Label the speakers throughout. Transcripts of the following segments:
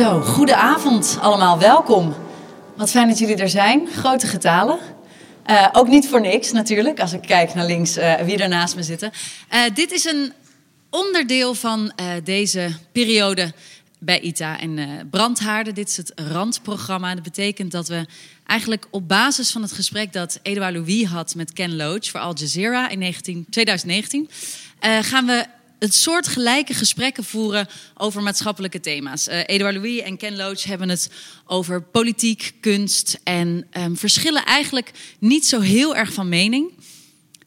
Speaker 1: Zo, goedenavond allemaal, welkom. Wat fijn dat jullie er zijn, grote getalen. Uh, ook niet voor niks natuurlijk, als ik kijk naar links uh, wie er naast me zitten. Uh, dit is een onderdeel van deze periode bij ITA en Brandhaarden. Dit is het randprogramma. Dat betekent dat we eigenlijk op basis van het gesprek dat Edouard Louis had met Ken Loach voor Al Jazeera in 19, 2019... gaan we het soort gelijke gesprekken voeren over maatschappelijke thema's. Uh, Edouard Louis en Ken Loach hebben het over politiek, kunst en um, verschillen eigenlijk niet zo heel erg van mening.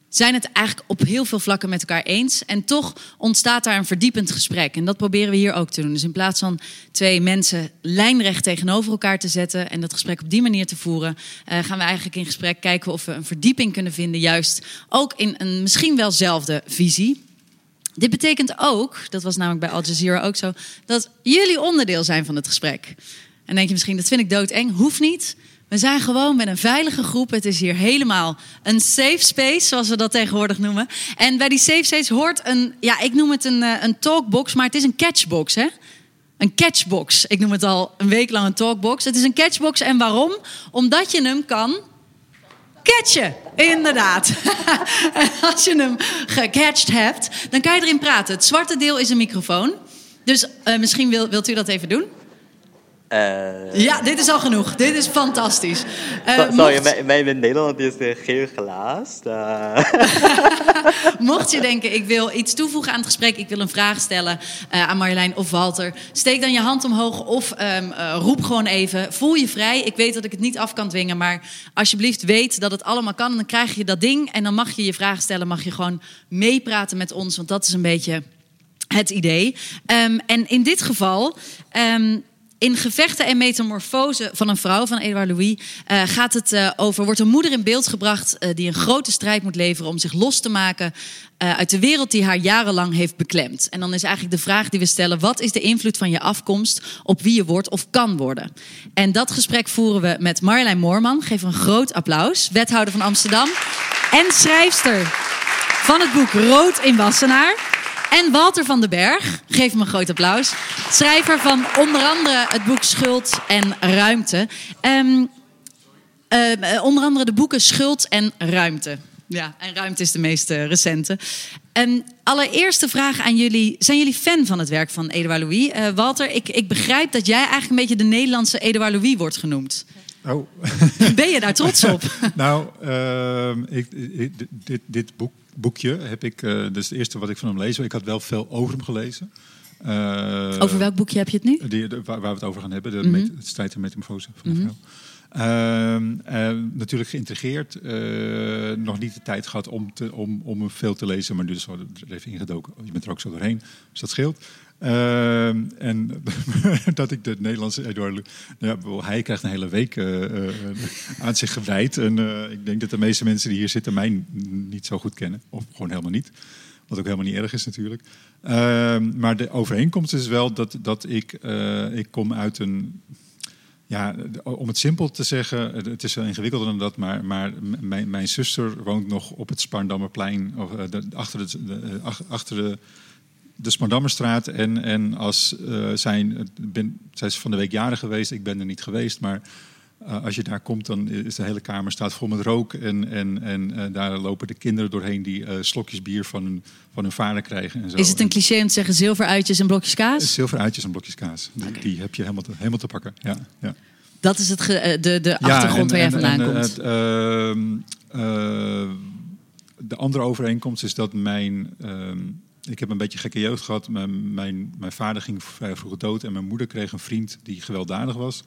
Speaker 1: Zijn het eigenlijk op heel veel vlakken met elkaar eens. En toch ontstaat daar een verdiepend gesprek. En dat proberen we hier ook te doen. Dus in plaats van twee mensen lijnrecht tegenover elkaar te zetten en dat gesprek op die manier te voeren, uh, gaan we eigenlijk in gesprek kijken of we een verdieping kunnen vinden, juist ook in een misschien welzelfde visie. Dit betekent ook, dat was namelijk bij Al Jazeera ook zo, dat jullie onderdeel zijn van het gesprek. En denk je misschien, dat vind ik doodeng. Hoeft niet. We zijn gewoon met een veilige groep. Het is hier helemaal een safe space, zoals we dat tegenwoordig noemen. En bij die safe space hoort een, ja, ik noem het een, eh, een talkbox, maar het is een catchbox, hè? Een catchbox. Ik noem het al een week lang een talkbox. Het is een catchbox en waarom? Omdat je hem kan catchen. Inderdaad. als je hem gecatcht hebt, dan kan je erin praten. Het zwarte deel is een microfoon. Dus uh, misschien wil, wilt u dat even doen? Uh... Ja, dit is al genoeg. Dit is fantastisch.
Speaker 2: Uh, Sorry, mocht... mijn, mijn Nederland is heel glaas. Uh...
Speaker 1: mocht je denken, ik wil iets toevoegen aan het gesprek, ik wil een vraag stellen aan Marjolein of Walter, steek dan je hand omhoog of um, roep gewoon even. Voel je vrij. Ik weet dat ik het niet af kan dwingen, maar alsjeblieft weet dat het allemaal kan. En dan krijg je dat ding en dan mag je je vraag stellen, mag je gewoon meepraten met ons, want dat is een beetje het idee. Um, en in dit geval. Um, in Gevechten en Metamorfose van een vrouw van Edouard Louis uh, gaat het uh, over. Wordt een moeder in beeld gebracht uh, die een grote strijd moet leveren om zich los te maken uit de wereld die haar jarenlang heeft beklemd. En dan is eigenlijk de vraag die we stellen: wat is de invloed van je afkomst op wie je wordt of kan worden? En dat gesprek voeren we met Marjolein Moorman. Geef een groot applaus, wethouder van Amsterdam en schrijfster van het boek Rood in Wassenaar. En Walter van den Berg, geef hem een groot applaus. Schrijver van onder andere het boek Schuld en Ruimte. Um, uh, onder andere de boeken Schuld en Ruimte. Ja, en Ruimte is de meest uh, recente. Um, allereerste vraag aan jullie. Zijn jullie fan van het werk van Edouard Louis? Uh, Walter, ik, ik begrijp dat jij eigenlijk een beetje de Nederlandse Edouard Louis wordt genoemd.
Speaker 3: Oh.
Speaker 1: Ben je daar trots op?
Speaker 3: nou, uh, ik, ik, dit, dit boek boekje heb ik, uh, is het eerste wat ik van hem lees. Ik had wel veel over hem gelezen.
Speaker 1: Uh, over welk boekje heb je het nu?
Speaker 3: Die, de, waar, waar, we het over gaan hebben, de mm -hmm. met, strijd en metamorfose van mm -hmm. uh, natuurlijk geïntegreerd. nog niet de tijd gehad om, te, om, om hem veel te lezen, maar nu is er even ingedoken. Je bent er ook zo doorheen, dus dat scheelt. Uh, en dat ik de Nederlandse Eduard... Ja, hij krijgt een hele week uh, uh, aan zich gewijd. En ik denk dat de meeste mensen die hier zitten mij niet zo goed kennen. Of gewoon helemaal niet. Wat ook helemaal niet erg is natuurlijk. Ehm, maar de overeenkomst is wel dat, dat ik, ik kom uit een... Ja, om het simpel te zeggen, het is wel ingewikkelder dan dat, maar, maar mijn, mijn zuster woont nog op het Sparndammerplein, of, achter, de, achter de de Smardammerstraat. En, en als uh, zijn, ben, zij is van de week jaren geweest, ik ben er niet geweest, maar uh, als je daar komt, dan is de hele kamer staat vol met rook. En, en, en uh, daar lopen de kinderen doorheen die slokjes bier van hun, van hun vader krijgen. En zo.
Speaker 1: Is het een cliché om te zeggen zilveruitjes en blokjes kaas?
Speaker 3: Zilveruitjes en blokjes kaas. Die, okay. die heb je helemaal te, helemaal te pakken. Ja, ja.
Speaker 1: Dat is het ge, de, de achtergrond ja, en, waar jij vandaan komt.
Speaker 3: Ehm, de andere overeenkomst is dat mijn ehm, ik heb een beetje gekke jeugd gehad. Mijn, mijn, vader ging vrij vroeg dood en mijn moeder kreeg een vriend die gewelddadig was.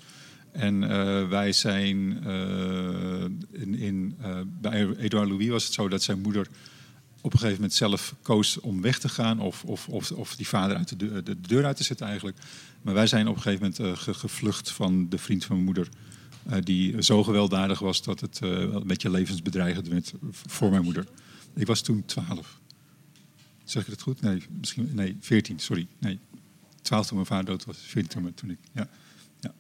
Speaker 3: En uh, wij zijn uh, in, in uh, bij Edouard Louis was het zo dat zijn moeder op een gegeven moment zelf koos om weg te gaan of, of, of, of die vader uit de deur, de deur uit te zetten eigenlijk. Maar wij zijn op een gegeven moment ge, gevlucht van de vriend van mijn moeder. die zo gewelddadig was dat het een beetje levensbedreigend werd voor mijn moeder. Ik was toen twaalf. Zeg ik het goed? Nee, misschien, nee 14, sorry. Nee, 12 toen mijn vader dood was, 14 toen ik. Ja. ja.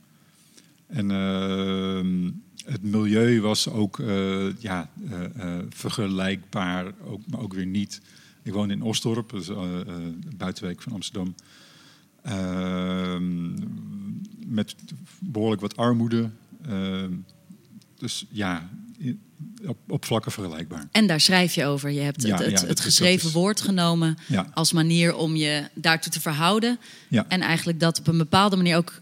Speaker 3: En uh, het milieu was ook uh, ja, uh, vergelijkbaar, ook, maar ook weer niet. Ik woon in Osdorp, dus, buitenwijk van Amsterdam. Ehm, met behoorlijk wat armoede. Ehm, dus ja, op, op vlakken vergelijkbaar.
Speaker 1: En daar schrijf je over. Je hebt
Speaker 3: Ja,
Speaker 1: het, het,
Speaker 3: ja,
Speaker 1: het
Speaker 3: dat is-
Speaker 1: geschreven
Speaker 3: is-
Speaker 1: woord genomen
Speaker 3: Ja.
Speaker 1: als manier om je daartoe te verhouden. En eigenlijk dat op een bepaalde manier ook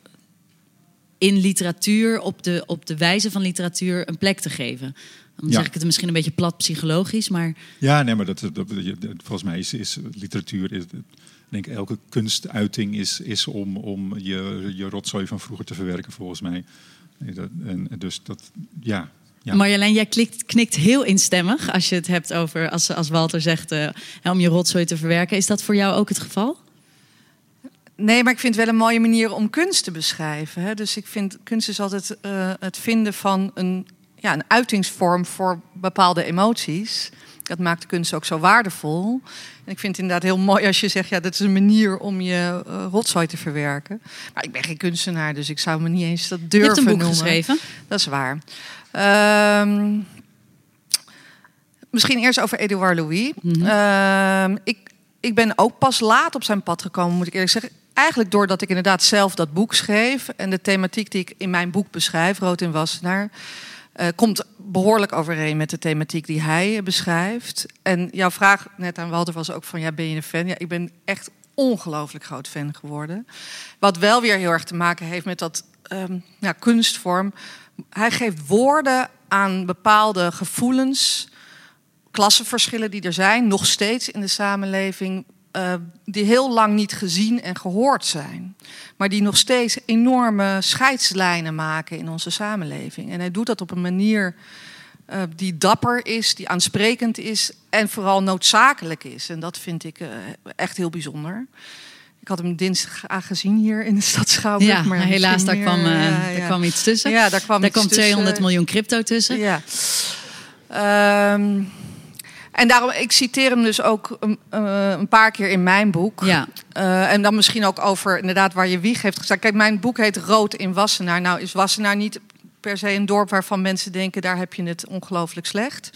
Speaker 1: in literatuur, op de, op de wijze van literatuur, een plek te geven. Dan zeg ik het misschien een beetje plat psychologisch, maar
Speaker 3: Ja, nee, maar dat, dat, dat- volgens mij is, is literatuur. Is, ik denk elke kunstuiting is, is om, om je, je rotzooi van vroeger te verwerken, volgens mij. En dus dat, ja. Ja.
Speaker 1: Marjolein, jij klikt, knikt heel instemmig als je het hebt over, als, als Walter zegt, eh, om je rotzooi te verwerken. Is dat voor jou ook het geval?
Speaker 4: Nee, maar ik vind het wel een mooie manier om kunst te beschrijven. Hè? Dus ik vind kunst is altijd eh, het vinden van een, ja, een uitingsvorm voor bepaalde emoties. Dat maakt de kunst ook zo waardevol. En ik vind het inderdaad heel mooi als je zegt, ja, dat is een manier om je eh, rotzooi te verwerken. Maar ik ben geen kunstenaar, dus ik zou me niet eens dat
Speaker 1: Je
Speaker 4: durven
Speaker 1: hebt een boek
Speaker 4: noemen.
Speaker 1: geschreven.
Speaker 4: Dat is waar. Ehm, misschien eerst over Edouard Louis.
Speaker 1: Mhm.
Speaker 4: Ehm, ik, ik ben ook pas laat op zijn pad gekomen, moet ik eerlijk zeggen. Eigenlijk doordat ik inderdaad zelf dat boek schreef. En de thematiek die ik in mijn boek beschrijf, Rood in Wassenaar... eh, komt behoorlijk overeen met de thematiek die hij beschrijft. En jouw vraag net aan Walter was ook van... ja, ben je een fan? Ja, ik ben echt ongelooflijk groot fan geworden. Wat wel weer heel erg te maken heeft met dat ehm, ja, kunstvorm. Hij geeft woorden aan bepaalde gevoelens, klassenverschillen die er zijn, nog steeds in de samenleving, eh, die heel lang niet gezien en gehoord zijn. Maar die nog steeds enorme scheidslijnen maken in onze samenleving. En hij doet dat op een manier eh, die dapper is, die aansprekend is en vooral noodzakelijk is. En dat vind ik eh, echt heel bijzonder. Ik had hem dinsdag gezien hier in de stad Schouwburg.
Speaker 1: Ja, maar helaas, daar kwam, eh,
Speaker 4: ja,
Speaker 1: daar
Speaker 4: ja.
Speaker 1: kwam iets tussen.
Speaker 4: Ja, daar kwam
Speaker 1: daar
Speaker 4: iets tussen.
Speaker 1: 200 miljoen crypto tussen.
Speaker 4: Ja. Ehm, en daarom, ik citeer hem dus ook een, eh, een paar keer in mijn boek.
Speaker 1: Ja.
Speaker 4: Eh, en dan misschien ook over inderdaad waar je wieg heeft gestaan. Kijk, mijn boek heet Rood in Wassenaar. Nou is Wassenaar niet per se een dorp waarvan mensen denken... daar heb je het ongelooflijk slecht.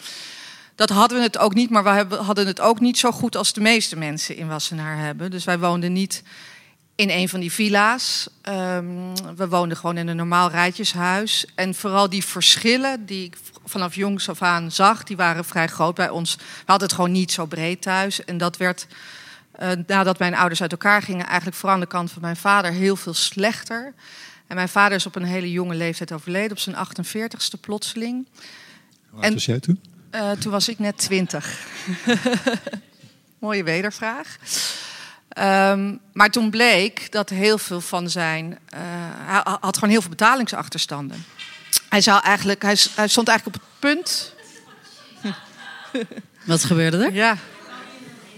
Speaker 4: Dat hadden we het ook niet, maar we hadden het ook niet zo goed... als de meeste mensen in Wassenaar hebben. Dus wij woonden niet in een van die villa's. Ehm, we woonden gewoon in een normaal rijtjeshuis. En vooral die verschillen die ik vanaf jongs af aan zag, die waren vrij groot bij ons. We hadden het gewoon niet zo breed thuis. En dat werd, eh, nadat mijn ouders uit elkaar gingen, eigenlijk vooral aan de kant van mijn vader heel veel slechter. En mijn vader is op een hele jonge leeftijd overleden, op zijn 48ste plotseling.
Speaker 3: Hoe oud was jij toen?
Speaker 4: Eh, toen was ik net twintig. Mooie wedervraag. Ehm, maar toen bleek dat heel veel van zijn. eh, hij had gewoon heel veel betalingsachterstanden. Hij, zou eigenlijk, hij, hij stond eigenlijk op het punt.
Speaker 1: Wat gebeurde er?
Speaker 4: Ja,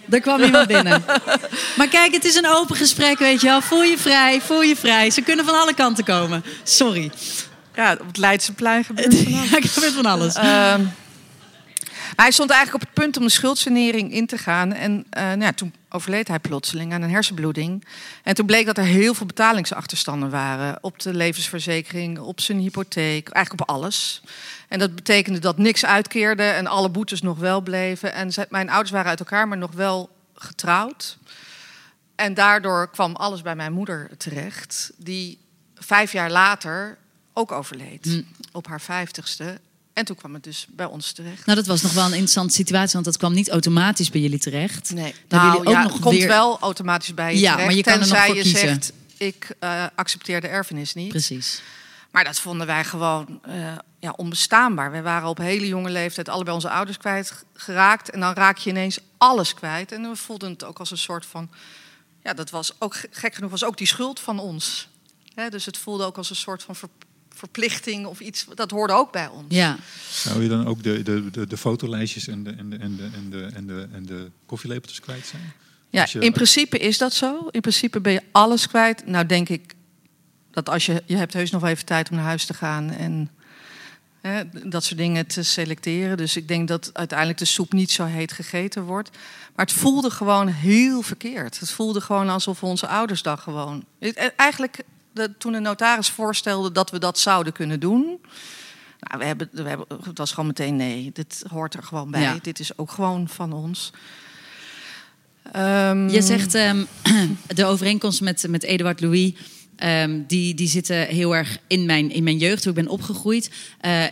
Speaker 1: Er kwam iemand binnen. Maar kijk, het is een open gesprek, weet je wel. Voel je vrij, voel je vrij. Ze kunnen van alle kanten komen. Sorry.
Speaker 4: ja op het Leidseplein gebeurt van alles.
Speaker 1: Ja, gebeurt van alles.
Speaker 4: Ehm, hij stond eigenlijk op het punt om de schuldsanering in te gaan. En eh, nou ja, toen overleed hij plotseling aan een hersenbloeding. En toen bleek dat er heel veel betalingsachterstanden waren. Op de levensverzekering, op zijn hypotheek, eigenlijk op alles. En dat betekende dat niks uitkeerde en alle boetes nog wel bleven. En mijn ouders waren uit elkaar, maar nog wel getrouwd. En daardoor kwam alles bij mijn moeder terecht. Die vijf jaar later ook overleed.
Speaker 1: Hm.
Speaker 4: Op haar vijftigste. En toen kwam het dus bij ons terecht.
Speaker 1: Nou, dat was nog wel een interessante situatie, want dat kwam niet automatisch bij jullie terecht.
Speaker 4: Nee,
Speaker 1: hebben
Speaker 4: nou,
Speaker 1: jullie ook
Speaker 4: ja,
Speaker 1: nog
Speaker 4: het komt
Speaker 1: weer-
Speaker 4: wel automatisch bij je
Speaker 1: Ja,
Speaker 4: terecht.
Speaker 1: maar je kan er nog
Speaker 4: tenzij
Speaker 1: voor
Speaker 4: je
Speaker 1: kiezen.
Speaker 4: zegt, ik eh, accepteer de erfenis niet.
Speaker 1: Precies.
Speaker 4: Maar dat vonden wij gewoon eh, ja, onbestaanbaar. We waren op hele jonge leeftijd allebei onze ouders kwijtgeraakt. En dan raak je ineens alles kwijt. En we voelden het ook als een soort van... Ja, dat was ook gek genoeg, was ook die schuld van ons. Hè, dus het voelde ook als een soort van ver- verplichting of iets. Dat hoorde ook bij ons.
Speaker 1: Ja.
Speaker 3: Zou je dan ook de, de, de, de fotolijstjes en de, en, de, en, de, en, de, en, de, en de koffielepeltjes kwijt zijn?
Speaker 4: Ja,
Speaker 3: je-
Speaker 4: in principe is dat zo. In principe ben je alles kwijt. Nou denk ik dat als je... Je hebt heus nog even tijd om naar huis te gaan en hè, dat soort dingen te selecteren. Dus ik denk dat uiteindelijk de soep niet zo heet gegeten wordt. Maar het voelde gewoon heel verkeerd. Het voelde gewoon alsof we onze ouders dan gewoon... Het- Eigenlijk, de, toen de notaris voorstelde dat we dat zouden kunnen doen... Nou, we hebben, we hebben, het was gewoon meteen nee, dit hoort er gewoon bij.
Speaker 1: Ja.
Speaker 4: Dit is ook gewoon van ons. Ehm,
Speaker 1: Je zegt ehm, de overeenkomst met, met Eduard Louis. ehm, die, die zitten heel erg in mijn, in mijn jeugd, hoe ik ben opgegroeid. Uh,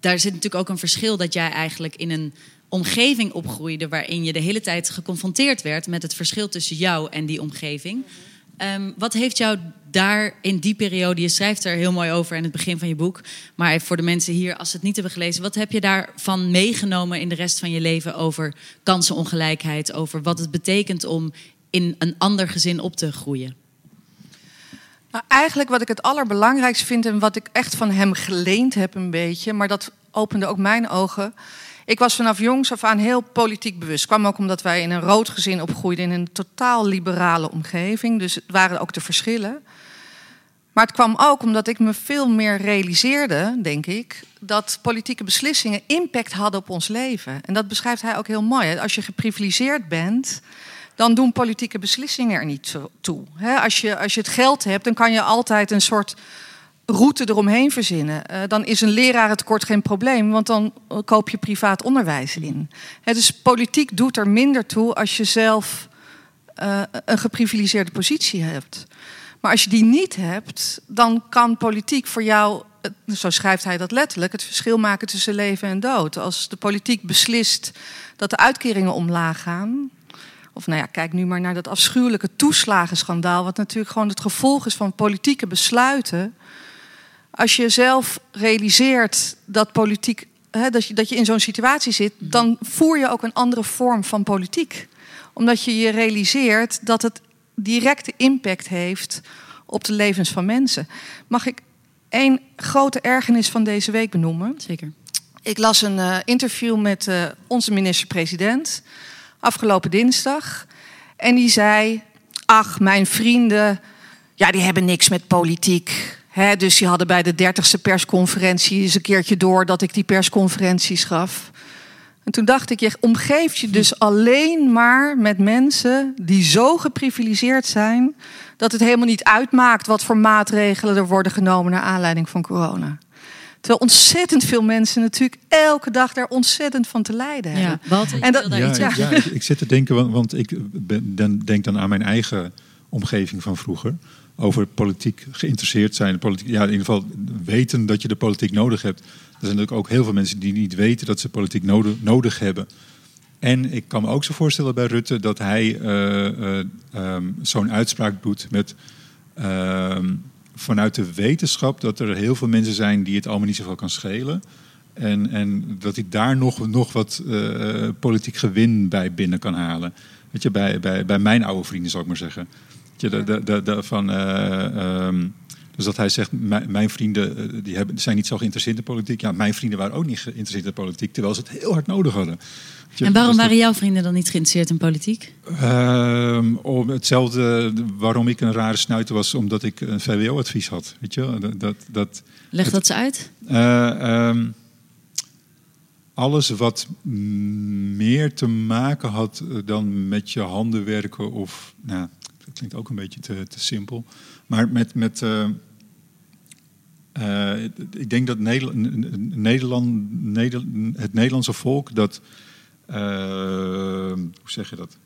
Speaker 1: daar zit natuurlijk ook een verschil dat jij eigenlijk in een omgeving opgroeide waarin je de hele tijd geconfronteerd werd met het verschil tussen jou en die omgeving. Um, wat heeft jou daar in die periode, je schrijft er heel mooi over in het begin van je boek, maar voor de mensen hier, als ze het niet hebben gelezen, wat heb je daarvan meegenomen in de rest van je leven over kansenongelijkheid, over wat het betekent om in een ander gezin op te groeien?
Speaker 4: Nou, eigenlijk wat ik het allerbelangrijkste vind en wat ik echt van hem geleend heb een beetje, maar dat opende ook mijn ogen. Ik was vanaf jongs af aan heel politiek bewust. Kwam ook omdat wij in een rood gezin opgroeiden in een totaal liberale omgeving. Dus het waren ook de verschillen. Maar het kwam ook omdat ik me veel meer realiseerde, denk ik, dat politieke beslissingen impact hadden op ons leven. En dat beschrijft hij ook heel mooi. Als je geprivilegeerd bent, dan doen politieke beslissingen er niet toe. Als je, als je het geld hebt, dan kan je altijd een soort route eromheen verzinnen. Uh, dan is een lerarentekort geen probleem, want dan eh, koop je privaat onderwijs in. dus politiek doet er minder toe als je zelf uh, een geprivilegeerde positie hebt. Maar als je die niet hebt, dan kan politiek voor jou, zo schrijft hij dat letterlijk, het verschil maken tussen leven en dood. Als de politiek beslist dat de uitkeringen omlaag gaan, of nou ja, kijk nu maar naar dat afschuwelijke toeslagenschandaal, wat natuurlijk gewoon het gevolg is van politieke besluiten. Als je zelf realiseert dat politiek, hè, dat, je, dat je in zo'n situatie zit, dan voer je ook een andere vorm van politiek. Omdat je je realiseert dat het directe impact heeft op de levens van mensen. Mag ik één grote ergernis van deze week benoemen?
Speaker 1: Zeker.
Speaker 4: Ik las een uh, interview met uh, onze minister-president afgelopen dinsdag. En die zei: Ach, mijn vrienden, ja, die hebben niks met politiek. He, dus die hadden bij de dertigste persconferentie eens een keertje door dat ik die persconferenties gaf. En toen dacht ik, je omgeeft je dus alleen maar met mensen die zo geprivilegeerd zijn dat het helemaal niet uitmaakt wat voor maatregelen er worden genomen naar aanleiding van corona. Terwijl ontzettend veel mensen natuurlijk elke dag daar ontzettend van te lijden hebben.
Speaker 1: Ja, en dat,
Speaker 3: ja, ja. ja ik, ik, zit te denken, want, want ik ben, denk dan aan mijn eigen omgeving van vroeger. Over politiek geïnteresseerd zijn. Politiek, ja, in ieder geval weten dat je de politiek nodig hebt. Er zijn natuurlijk ook heel veel mensen die niet weten dat ze politiek nodig, nodig hebben. En ik kan me ook zo voorstellen bij Rutte dat hij uh, uh, um, zo'n uitspraak doet met. Uh, vanuit de wetenschap dat er heel veel mensen zijn die het allemaal niet zoveel kan schelen. En, en dat hij daar nog, nog wat uh, politiek gewin bij binnen kan halen. Weet je, bij, bij, bij mijn oude vrienden, zou ik maar zeggen. Weet je, de, de, de, van, uh, um, dus dat hij zegt, mijn, vrienden eh, die hebben, zijn niet zo geïnteresseerd in politiek. Ja, mijn vrienden waren ook niet geïnteresseerd in politiek, terwijl ze het heel hard nodig hadden.
Speaker 1: En waarom waren jouw vrienden dan niet geïnteresseerd in politiek?
Speaker 3: Uh, om hetzelfde waarom ik een rare snuiter was, omdat ik een VWO-advies had. Weet je? Dat, dat,
Speaker 1: Leg dat ze uit.
Speaker 3: Uh, um, alles wat meer te maken had eh, dan met je handen werken of, nou, dat klinkt ook een beetje te, te simpel, maar met, met uh, uh, ik denk dat Nederland, Nederland, Nederland, het Nederlandse volk dat uh, hoe zeg je dat?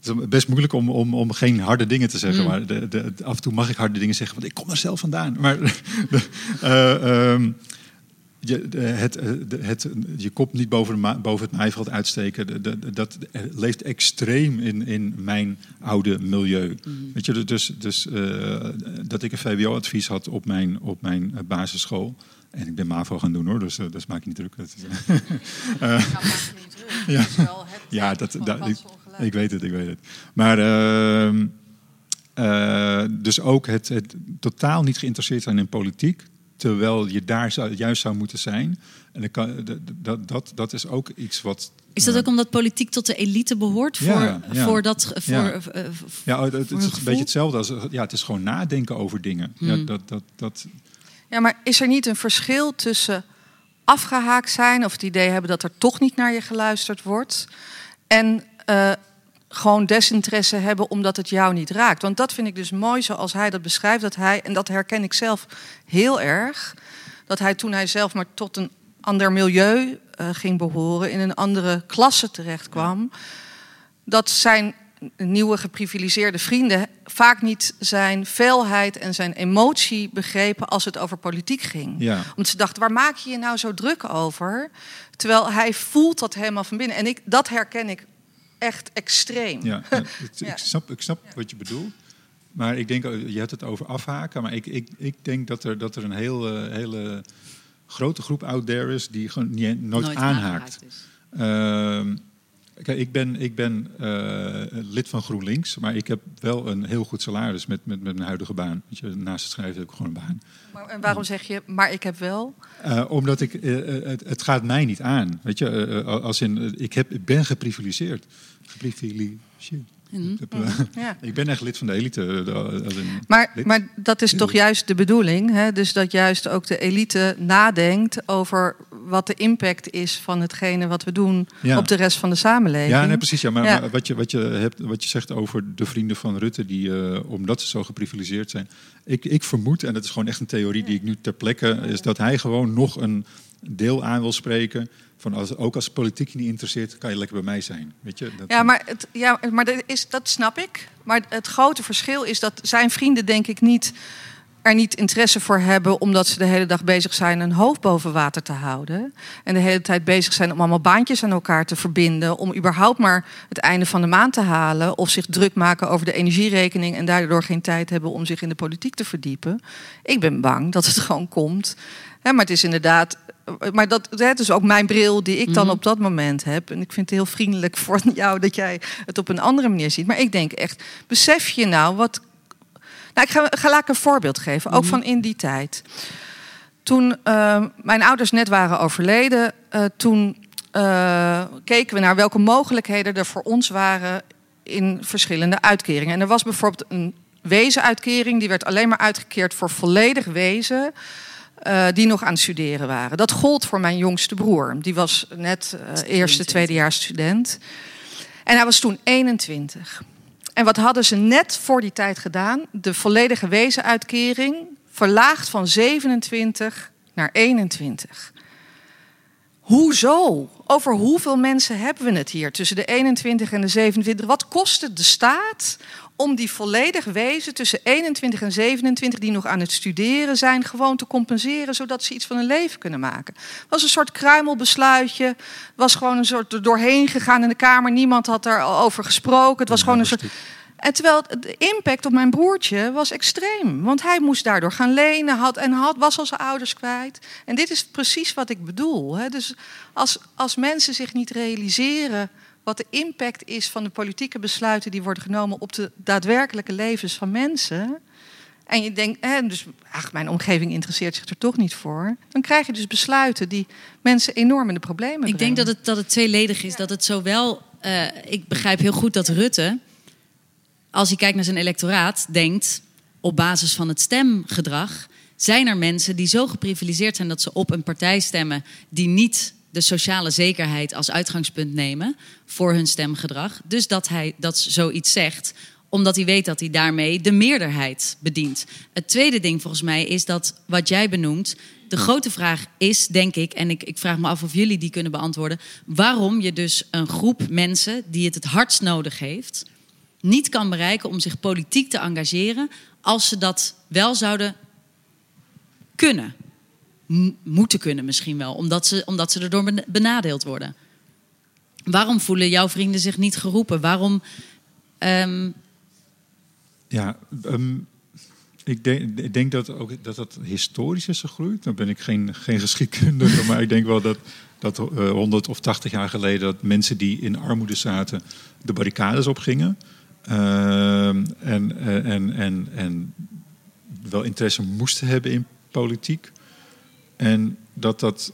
Speaker 3: Het is best moeilijk om, om, om geen harde dingen te zeggen. Mm. Maar de, de, af en toe mag ik harde dingen zeggen, want ik kom er zelf vandaan. Maar de, uh, um, je, het, het, je kop niet boven, de, boven het maaiveld uitsteken, dat leeft extreem in, in mijn oude milieu. Mm. Weet je, dus, dus uh, dat ik een VWO-advies had op mijn, op mijn basisschool. En ik ben MAVO gaan doen hoor, dus uh, dat maak je niet druk. Dat,
Speaker 4: uh, ja,
Speaker 3: ja dat, dat ik, ik, weet het, ik weet het. Maar uh, dus ook het, het, totaal niet geïnteresseerd zijn in politiek, terwijl je daar zou, juist zou moeten zijn. En kan, dat, dat, dat is ook iets wat.
Speaker 1: Is dat ook omdat politiek tot de elite behoort? Voor, ja, ja. voor dat. Voor,
Speaker 3: ja, ja het, het is een beetje hetzelfde als. Ja, het is gewoon nadenken over dingen. Hmm. Ja, dat, dat, dat,
Speaker 4: ja, maar is er niet een verschil tussen afgehaakt zijn of het idee hebben dat er toch niet naar je geluisterd wordt en uh, gewoon desinteresse hebben omdat het jou niet raakt? Want dat vind ik dus mooi zoals hij dat beschrijft, dat hij, en dat herken ik zelf heel erg, dat hij toen hij zelf maar tot een ander milieu uh, ging behoren, in een andere klasse terecht kwam, dat zijn nieuwe geprivilegeerde vrienden vaak niet zijn veelheid en zijn emotie begrepen als het over politiek ging.
Speaker 3: Ja.
Speaker 4: Omdat ze dachten, waar maak je je nou zo druk over? Terwijl hij voelt dat helemaal van binnen. En ik, dat herken ik echt extreem.
Speaker 3: Ja, het-
Speaker 4: Ja.
Speaker 3: Ik snap, ik snap wat je bedoelt. Maar ik denk, oh, je hebt het over afhaken. Maar ik, ik, ik denk dat er, dat er een heel, eh, hele grote groep out there is die gewoon niet, nooit, aanhaakt.
Speaker 1: is.
Speaker 3: Ehm, kijk, ik ben, ik ben eh, lid van GroenLinks, maar ik heb wel een heel goed salaris met, met, met mijn huidige baan. Weet je, naast het schrijven heb ik gewoon een baan.
Speaker 4: Maar, en waarom zeg je, maar ik heb wel?
Speaker 3: Eh, omdat ik, eh, het, het gaat mij niet aan. Weet je, als in, ik, heb, ik ben geprivilegeerd. Ik, heb, eh,
Speaker 4: Ja.
Speaker 3: ik ben echt lid van de elite. eh, als in
Speaker 4: Maar,
Speaker 3: lid.
Speaker 4: maar dat is toch juist de bedoeling. Hè? Dus dat juist ook de elite nadenkt over wat de impact is van hetgene wat we doen
Speaker 3: Ja.
Speaker 4: op de rest van de samenleving.
Speaker 3: Ja, nee, precies. Ja. Maar,
Speaker 4: Ja.
Speaker 3: maar wat, je, wat, je hebt, wat je zegt over de vrienden van Rutte, die, eh, omdat ze zo geprivilegeerd zijn. Ik, ik vermoed, en dat is gewoon echt een theorie die ik nu ter plekke, is dat hij gewoon nog een deel aan wil spreken. Van als, ook als politiek je niet interesseert, kan je lekker bij mij zijn. Weet je? Dat,
Speaker 4: Ja, maar, het, ja, maar dat, is, dat snap ik. Maar het grote verschil is dat zijn vrienden, denk ik, niet er niet interesse voor hebben omdat ze de hele dag bezig zijn een hoofd boven water te houden. En de hele tijd bezig zijn om allemaal baantjes aan elkaar te verbinden. Om überhaupt maar het einde van de maand te halen. Of zich druk maken over de energierekening en daardoor geen tijd hebben om zich in de politiek te verdiepen. Ik ben bang dat het gewoon komt. Maar het is inderdaad. Maar dat is ook mijn bril die ik dan
Speaker 1: Mhm.
Speaker 4: op dat moment heb. En ik vind het heel vriendelijk voor jou dat jij het op een andere manier ziet. Maar ik denk echt, besef je nou wat nou, ik ga, ga laat ik een voorbeeld geven, ook van in die tijd. Toen eh, mijn ouders net waren overleden, eh, toen eh, keken we naar welke mogelijkheden er voor ons waren in verschillende uitkeringen. En er was bijvoorbeeld een wezenuitkering, die werd alleen maar uitgekeerd voor volledig wezen. Eh, die nog aan het studeren waren. Dat gold voor mijn jongste broer. Die was net eh, eerste,
Speaker 1: 22.
Speaker 4: tweedejaars student. En hij was toen 21. En wat hadden ze net voor die tijd gedaan? De volledige wezenuitkering verlaagd van 27 naar 21. Hoezo? Over hoeveel mensen hebben we het hier tussen de 21 en de 27? Wat kost het de staat om die volledig wezen tussen 21 en 27 die nog aan het studeren zijn, gewoon te compenseren, zodat ze iets van hun leven kunnen maken? Het was een soort kruimelbesluitje, was gewoon een soort er doorheen gegaan in de Kamer. Niemand had erover gesproken. Het was gewoon een soort. En terwijl de impact op mijn broertje was extreem. Want hij moest daardoor gaan lenen had, en had, was al zijn ouders kwijt. En dit is precies wat ik bedoel. Hè. Dus als, als mensen zich niet realiseren wat de impact is van de politieke besluiten die worden genomen op de daadwerkelijke levens van mensen. En je denkt, hè, dus, ach, mijn omgeving interesseert zich er toch niet voor. Dan krijg je dus besluiten die mensen enorm in de problemen brengen.
Speaker 1: Ik denk dat het, dat het tweeledig is. Dat het zowel. eh, ik begrijp heel goed dat Rutte, als hij kijkt naar zijn electoraat, denkt op basis van het stemgedrag. Zijn er mensen die zo geprivilegeerd zijn dat ze op een partij stemmen die niet de sociale zekerheid als uitgangspunt nemen voor hun stemgedrag? Dus dat hij dat zoiets zegt, omdat hij weet dat hij daarmee de meerderheid bedient. Het tweede ding volgens mij is dat wat jij benoemt. De grote vraag is, denk ik, en ik, ik vraag me af of jullie die kunnen beantwoorden, waarom je dus een groep mensen die het het hardst nodig heeft, niet kan bereiken om zich politiek te engageren als ze dat wel zouden kunnen. Moeten kunnen misschien wel, omdat ze, omdat ze erdoor ben- benadeeld worden. Waarom voelen jouw vrienden zich niet geroepen? Waarom. ehm,
Speaker 3: Ja, ehm, ik, denk, ik denk dat ook dat dat historisch is gegroeid. Dan ben ik geen, geen geschiedkundige, maar ik denk wel dat, dat 100 of 80 jaar geleden dat mensen die in armoede zaten de barricades opgingen. Ehm, en, eh, en, en, en wel interesse moesten hebben in politiek. En dat dat.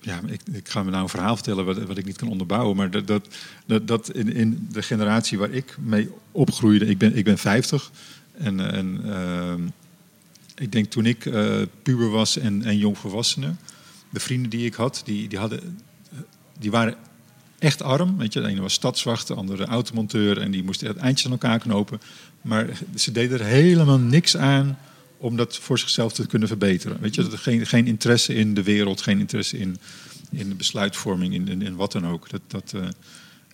Speaker 3: Ja, ik, ik ga me nou een verhaal vertellen wat, wat ik niet kan onderbouwen. Maar dat, dat, dat, dat in, in de generatie waar ik mee opgroeide. Ik ben, ik ben 50. En, en ehm, ik denk toen ik eh, puber was en, en jongvolwassene. De vrienden die ik had, die, die, hadden, die waren echt arm. Weet je, de ene was stadswacht, de andere automonteur. En die moesten echt eindjes aan elkaar knopen. Maar ze deden er helemaal niks aan om dat voor zichzelf te kunnen verbeteren. Weet je, geen, geen interesse in de wereld, geen interesse in, in de besluitvorming, in, in, in wat dan ook. Dat, dat, eh,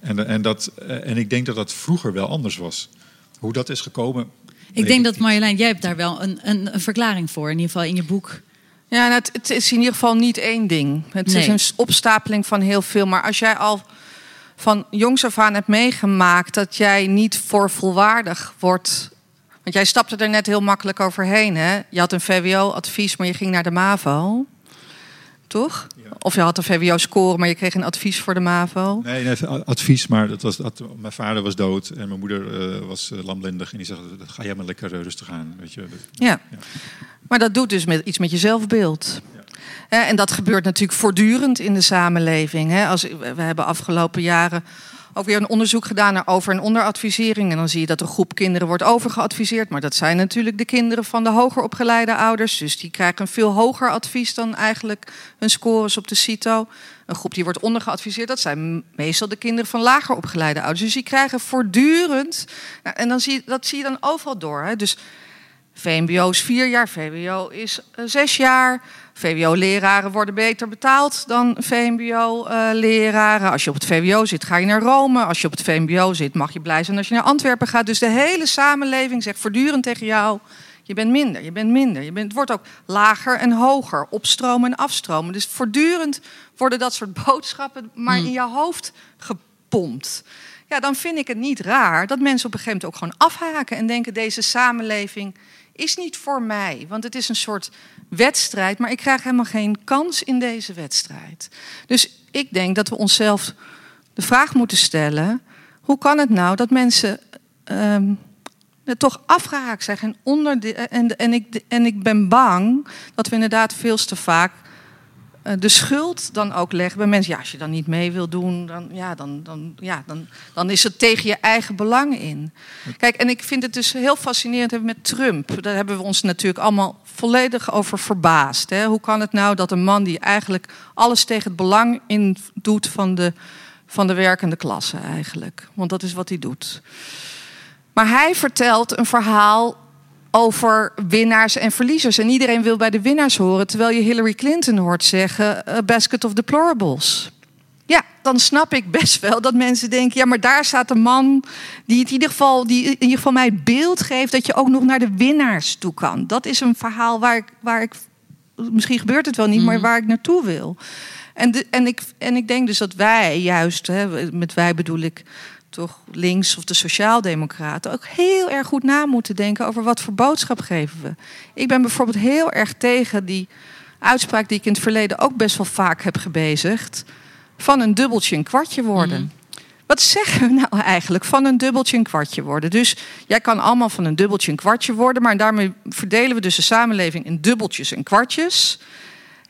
Speaker 3: En, en, dat, en ik denk dat dat vroeger wel anders was. Hoe dat is gekomen.
Speaker 1: Ik denk dat Marjolein, jij hebt daar wel een, een, een verklaring voor, in ieder geval in je boek.
Speaker 4: Ja, nou, het, het, is in ieder geval niet één ding. Het is een opstapeling van heel veel. Maar als jij al van jongs af aan hebt meegemaakt dat jij niet voor volwaardig wordt. Want jij stapte er net heel makkelijk overheen. Hè? Je had een VWO-advies, maar je ging naar de MAVO. Toch? Of je had een VWO-score, maar je kreeg een advies voor de MAVO?
Speaker 3: Nee, nee advies, maar dat was, dat, mijn vader was dood en mijn moeder uh, was uh, lamlendig. En die zei, ga jij maar lekker uh, rustig aan. Weet je.
Speaker 4: Ja. ja. maar dat doet dus met, iets met je zelfbeeld. En dat gebeurt natuurlijk voortdurend in de samenleving. Als, we hebben afgelopen jaren ook weer een onderzoek gedaan naar over- en onderadvisering. En dan zie je dat een groep kinderen wordt overgeadviseerd. Maar dat zijn natuurlijk de kinderen van de hoger opgeleide ouders. Dus die krijgen een veel hoger advies dan eigenlijk hun scores op de CITO. Een groep die wordt ondergeadviseerd, dat zijn meestal de kinderen van lager opgeleide ouders. Dus die krijgen voortdurend. En dan zie je, dat zie je dan overal door. Hè? Dus VMBO is vier jaar, VWO is uh, zes jaar. VWO-leraren worden beter betaald dan VMBO-leraren. Als je op het VWO zit, ga je naar Rome. Als je op het VMBO zit, mag je blij zijn als je naar Antwerpen gaat. Dus de hele samenleving zegt voortdurend tegen jou: je bent minder, je bent minder. Je bent, het wordt ook lager en hoger, opstromen en afstromen. Dus voortdurend worden dat soort boodschappen maar hmm. in je hoofd gepompt. Ja, dan vind ik het niet raar dat mensen op een gegeven moment ook gewoon afhaken en denken: deze samenleving is niet voor mij. Want het is een soort wedstrijd, maar ik krijg helemaal geen kans in deze wedstrijd. Dus ik denk dat we onszelf de vraag moeten stellen: hoe kan het nou dat mensen um, toch afgehaakt zijn en, onder en, en, ik, en ik ben bang dat we inderdaad veel te vaak de schuld dan ook leggen bij mensen. Ja, als je dan niet mee wil doen, dan, ja, dan, dan, ja, dan, dan is het tegen je eigen belang in. Kijk, en ik vind het dus heel fascinerend met Trump. Daar hebben we ons natuurlijk allemaal volledig over verbaasd. Hè? Hoe kan het nou dat een man die eigenlijk alles tegen het belang in doet van de, van de werkende klasse eigenlijk? Want dat is wat hij doet. Maar hij vertelt een verhaal over winnaars en verliezers. En iedereen wil bij de winnaars horen, terwijl je Hillary Clinton hoort zeggen: a basket of deplorables. Ja, dan snap ik best wel dat mensen denken: ja, maar daar staat een man die, in ieder geval, die in ieder geval mij het beeld geeft dat je ook nog naar de winnaars toe kan. Dat is een verhaal waar ik, waar ik misschien gebeurt het wel niet, maar mhm. waar ik naartoe wil. En, de, en, ik, en ik denk dus dat wij juist, hè, met wij bedoel ik toch links of de sociaaldemocraten ook heel erg goed na moeten denken over wat voor boodschap geven we. Ik ben bijvoorbeeld heel erg tegen die uitspraak die ik in het verleden ook best wel vaak heb gebezigd. Van een dubbeltje een kwartje worden. Mhm. Wat zeggen we nou eigenlijk van een dubbeltje een kwartje worden? Dus jij kan allemaal van een dubbeltje een kwartje worden, maar daarmee verdelen we dus de samenleving in dubbeltjes en kwartjes.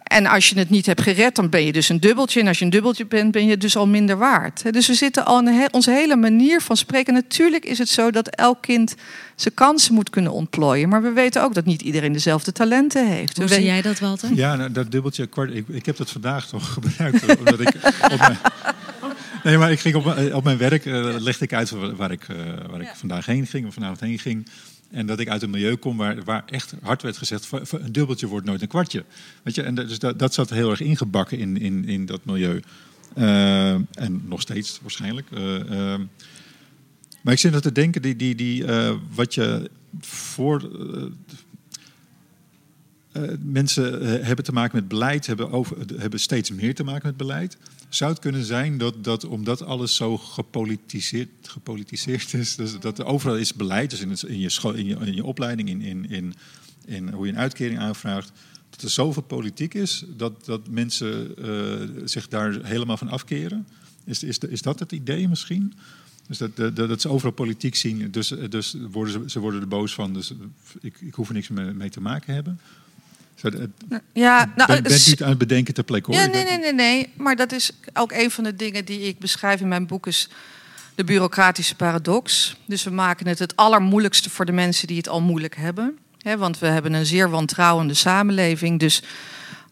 Speaker 4: En als je het niet hebt gered, dan ben je dus een dubbeltje. En als je een dubbeltje bent, ben je dus al minder waard. Dus we zitten al in onze hele manier van spreken. Natuurlijk is het zo dat elk kind zijn kansen moet kunnen ontplooien. Maar we weten ook dat niet iedereen dezelfde talenten heeft.
Speaker 1: Hoe zie jij dat, Walter?
Speaker 3: Ja, nou, dat dubbeltje kwart. Ik, ik heb dat vandaag toch gebruikt. omdat ik op mijn, nee, maar ik ging op, op mijn werk, uh, legde ik uit waar ik, uh, waar ik vandaag heen ging, of vanavond heen ging. En dat ik uit een milieu kom waar, waar echt hard werd gezegd: een dubbeltje wordt nooit een kwartje. Weet je, en dus dat, dat zat heel erg ingebakken in, in, in dat milieu. Uh, en nog steeds waarschijnlijk. Uh, uh, maar ik zit er te denken, die, die, die, wat je voor. mensen hebben te maken met beleid, hebben, over, hebben steeds meer te maken met beleid. Zou het kunnen zijn dat, dat omdat alles zo gepolitiseerd, gepolitiseerd is, dus dat er overal is beleid, dus in, in, je, school, in, je, in je opleiding, in, in, in, in hoe je een uitkering aanvraagt, dat er zoveel politiek is dat, dat mensen uh, zich daar helemaal van afkeren? Is, is, is dat het idee misschien? Dus dat, dat, dat ze overal politiek zien, dus, dus worden ze, ze worden er boos van, dus ik, ik hoef er niks mee, mee te maken hebben.
Speaker 4: Ja, nou,
Speaker 3: ben, bent niet aan het bedenken ter plekke hoor.
Speaker 4: Ja, nee, nee, nee, nee. Maar dat is ook een van de dingen die ik beschrijf in mijn boek is de bureaucratische paradox. Dus we maken het het allermoeilijkste voor de mensen die het al moeilijk hebben. want we hebben een zeer wantrouwende samenleving. Dus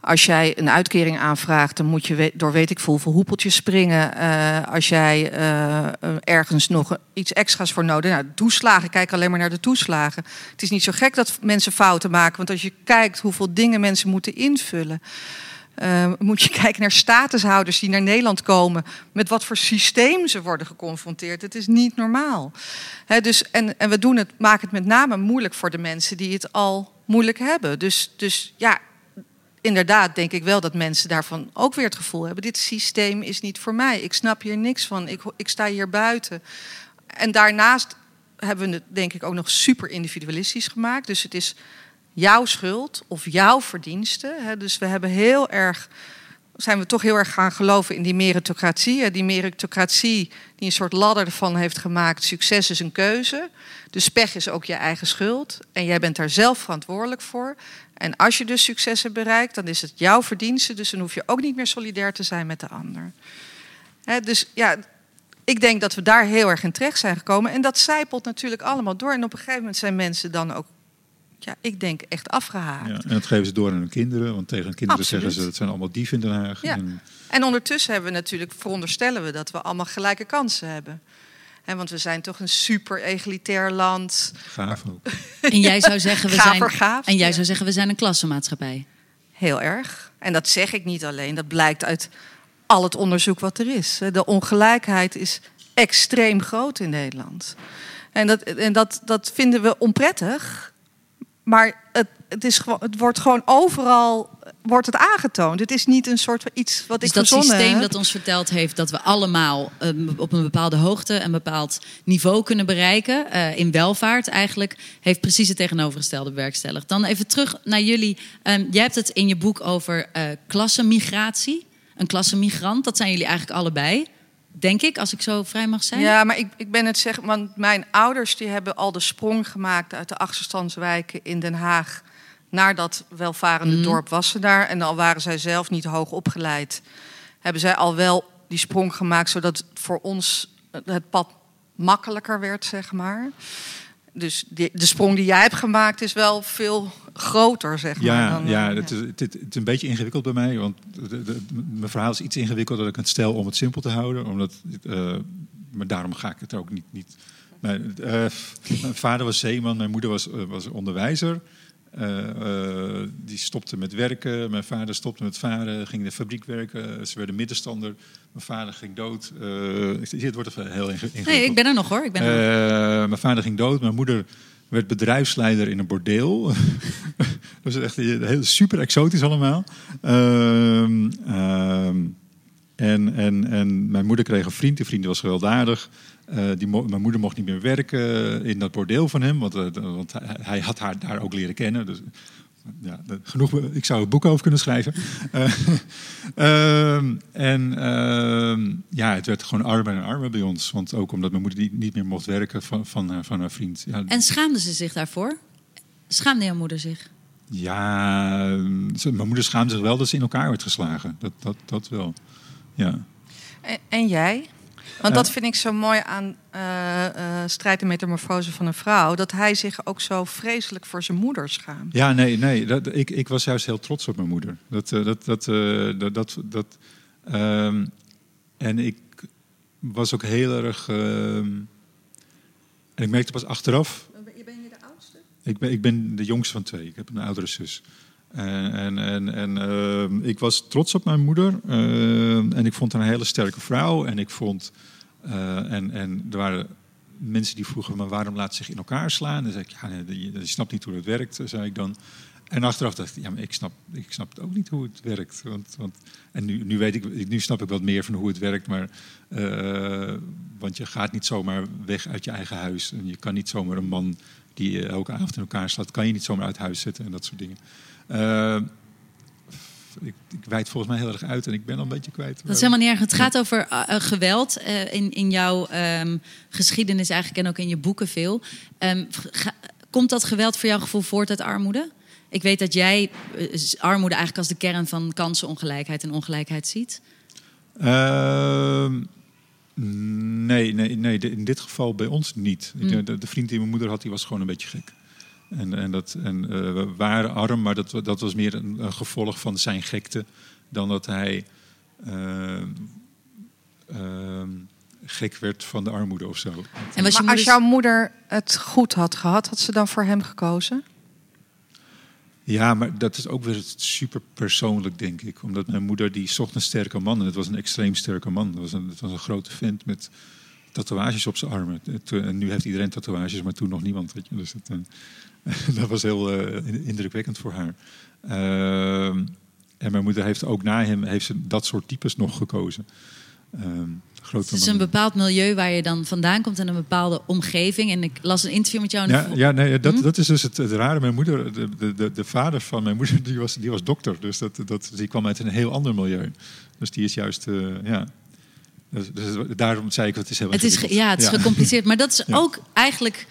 Speaker 4: als jij een uitkering aanvraagt, dan moet je door weet ik veel hoepeltjes springen. Uh, als jij uh, ergens nog iets extra's voor nodig hebt. Nou, toeslagen, kijk alleen maar naar de toeslagen. Het is niet zo gek dat mensen fouten maken. Want als je kijkt hoeveel dingen mensen moeten invullen. Moet je kijken naar statushouders die naar Nederland komen. Met wat voor systeem ze worden geconfronteerd. Het is niet normaal. dus, en, en we doen het, maken het met name moeilijk voor de mensen die het al moeilijk hebben. Dus, dus ja, inderdaad denk ik wel dat mensen daarvan ook weer het gevoel hebben: dit systeem is niet voor mij. Ik snap hier niks van. Ik, ik sta hier buiten. En daarnaast hebben we het denk ik ook nog super individualistisch gemaakt. Dus het is jouw schuld of jouw verdiensten. Dus we hebben heel erg zijn we toch heel erg gaan geloven in die meritocratie. Die meritocratie die een soort ladder ervan heeft gemaakt. Succes is een keuze. Dus pech is ook je eigen schuld. En jij bent daar zelf verantwoordelijk voor. En als je dus succes hebt bereikt, dan is het jouw verdienste. Dus dan hoef je ook niet meer solidair te zijn met de ander. dus ja, ik denk dat we daar heel erg in terecht zijn gekomen. En dat zijpelt natuurlijk allemaal door. En op een gegeven moment zijn mensen dan ook ja, ik denk echt afgehaakt. Ja,
Speaker 3: en dat geven ze door aan hun kinderen. Want tegen hun kinderen zeggen ze, dat zijn allemaal dieven in Den Haag.
Speaker 4: Ja. En... en ondertussen hebben we natuurlijk, veronderstellen we dat we allemaal gelijke kansen hebben. He, want we zijn toch een super egalitair land.
Speaker 3: Gaaf ook.
Speaker 1: En jij zou zeggen, we zijn, gaaf, en jij zou zeggen, we zijn een klassenmaatschappij.
Speaker 4: Heel erg. En dat zeg ik niet alleen. Dat blijkt uit al het onderzoek wat er is. De ongelijkheid is extreem groot in Nederland. En dat, en dat, dat vinden we onprettig. Maar het, het, is het wordt gewoon overal wordt het aangetoond. Het is niet een soort van iets wat dus ik
Speaker 1: dat
Speaker 4: systeem
Speaker 1: dat ons verteld heeft dat we allemaal um, op een bepaalde hoogte een bepaald niveau kunnen bereiken uh, in welvaart eigenlijk heeft precies het tegenovergestelde bewerkstelligd. Dan even terug naar jullie. Um, jij hebt het in je boek over uh, klassenmigratie, een klassenmigrant. Dat zijn jullie eigenlijk allebei. Denk ik, als ik zo vrij mag zijn.
Speaker 4: Ja, maar ik, ik ben het zeggen, want mijn ouders die hebben al de sprong gemaakt uit de achterstandswijken in Den Haag naar dat welvarende mm. dorp Wassenaar. En al waren zij zelf niet hoog opgeleid, hebben zij al wel die sprong gemaakt, zodat voor ons het pad makkelijker werd, zeg maar. Dus de sprong die jij hebt gemaakt is wel veel groter, zeg maar.
Speaker 3: Ja, dan, ja, eh, het, is, het, het, is een beetje ingewikkeld bij mij. Want de, mijn verhaal is iets ingewikkelder dat ik het stel om het simpel te houden. Omdat, uh, maar daarom ga ik het ook niet... niet mijn, uh, mijn vader was zeeman, mijn moeder was, was onderwijzer. die stopte met werken. Mijn vader stopte met varen, ging in de fabriek werken. Ze werden middenstander. Mijn vader ging dood. het wordt heel ingewikkeld.
Speaker 1: Nee, ik ben er nog hoor. Ik ben er
Speaker 3: Mijn vader ging dood. Mijn moeder werd bedrijfsleider in een bordeel. dat was echt heel super exotisch allemaal. Ehm, ehm, en, en, en mijn moeder kreeg een vriend. Die vriend was gewelddadig. Uh, die mijn moeder mocht niet meer werken in dat bordeel van hem, want, uh, want hij had haar daar ook leren kennen. Dus ja, genoeg, ik zou een boek over kunnen schrijven. Uh, en uh, ja, het werd gewoon armer en armer bij ons. Want ook omdat mijn moeder niet, niet meer mocht werken van, van, haar, van haar vriend. Ja.
Speaker 1: En schaamde ze zich daarvoor? Schaamde jouw moeder zich?
Speaker 3: Ja, mijn moeder schaamde zich wel dat ze in elkaar werd geslagen. Dat, dat, dat wel, ja.
Speaker 4: En, en jij? Want dat vind ik zo mooi aan uh, uh, strijd en metamorfose van een vrouw. Dat hij zich ook zo vreselijk voor zijn moeder schaamt.
Speaker 3: Ja, nee, nee. Dat, ik, ik was juist heel trots op mijn moeder. Dat, uh, dat, dat, dat, dat, dat um, en ik was ook heel erg. Ehm, en ik merkte pas achteraf.
Speaker 4: Je bent je de oudste?
Speaker 3: Ik ben, ik ben de jongste van twee. Ik heb een oudere zus. En, en, en, uh, ik was trots op mijn moeder. Uh, en ik vond haar een hele sterke vrouw. En ik vond. Uh, en, en er waren mensen die vroegen me waarom laat zich in elkaar slaan. En dan zei ik, ja, je, je snapt niet hoe het werkt, zei ik dan. En achteraf dacht ik, ja, maar ik snap, ik snap ook niet hoe het werkt. Want, want, en nu, nu, weet ik, nu snap ik wat meer van hoe het werkt. Maar, uh, want je gaat niet zomaar weg uit je eigen huis. En je kan niet zomaar een man die je elke avond in elkaar slaat, kan je niet zomaar uit huis zetten en dat soort dingen. Uh, ik, ik wijd volgens mij heel erg uit en ik ben al een beetje kwijt.
Speaker 1: Dat is helemaal niet erg. Het gaat over uh, geweld uh, in, in jouw um, geschiedenis eigenlijk en ook in je boeken veel. Um, ga, komt dat geweld voor jouw gevoel voort uit armoede? Ik weet dat jij armoede eigenlijk als de kern van kansenongelijkheid en ongelijkheid ziet.
Speaker 3: Ehm, nee, nee, nee, in dit geval bij ons niet. Mm. De, de, vriend die mijn moeder had, die was gewoon een beetje gek. En, en, dat, en uh, we waren arm, maar dat, dat was meer een, een, gevolg van zijn gekte dan dat hij uh, uh, gek werd van de armoede of zo.
Speaker 4: En was maar als jouw moeder het goed had gehad, had ze dan voor hem gekozen?
Speaker 3: Ja, maar dat is ook weer super persoonlijk, denk ik. Omdat mijn moeder, die zocht een sterke man. En het was een extreem sterke man. Het was een, het was een grote vent met tatoeages op zijn armen. En nu heeft iedereen tatoeages, maar toen nog niemand. Weet je. Dus het, dat was heel uh, indrukwekkend voor haar. Uh, en mijn moeder heeft ook na hem heeft ze dat soort types nog gekozen. Uh,
Speaker 1: het is een bepaald milieu waar je dan vandaan komt en een bepaalde omgeving. En ik las een interview met jou.
Speaker 3: Ja, ja nee, dat, hm? dat is dus het, het, rare. Mijn moeder, de, de, de, vader van mijn moeder, die was, die was dokter. Dus dat, dat, die kwam uit een heel ander milieu. Dus die is juist, ja. Dus, dus, daarom zei ik, het is heel
Speaker 1: het is, Ja, het is gecompliceerd. Maar dat is ook eigenlijk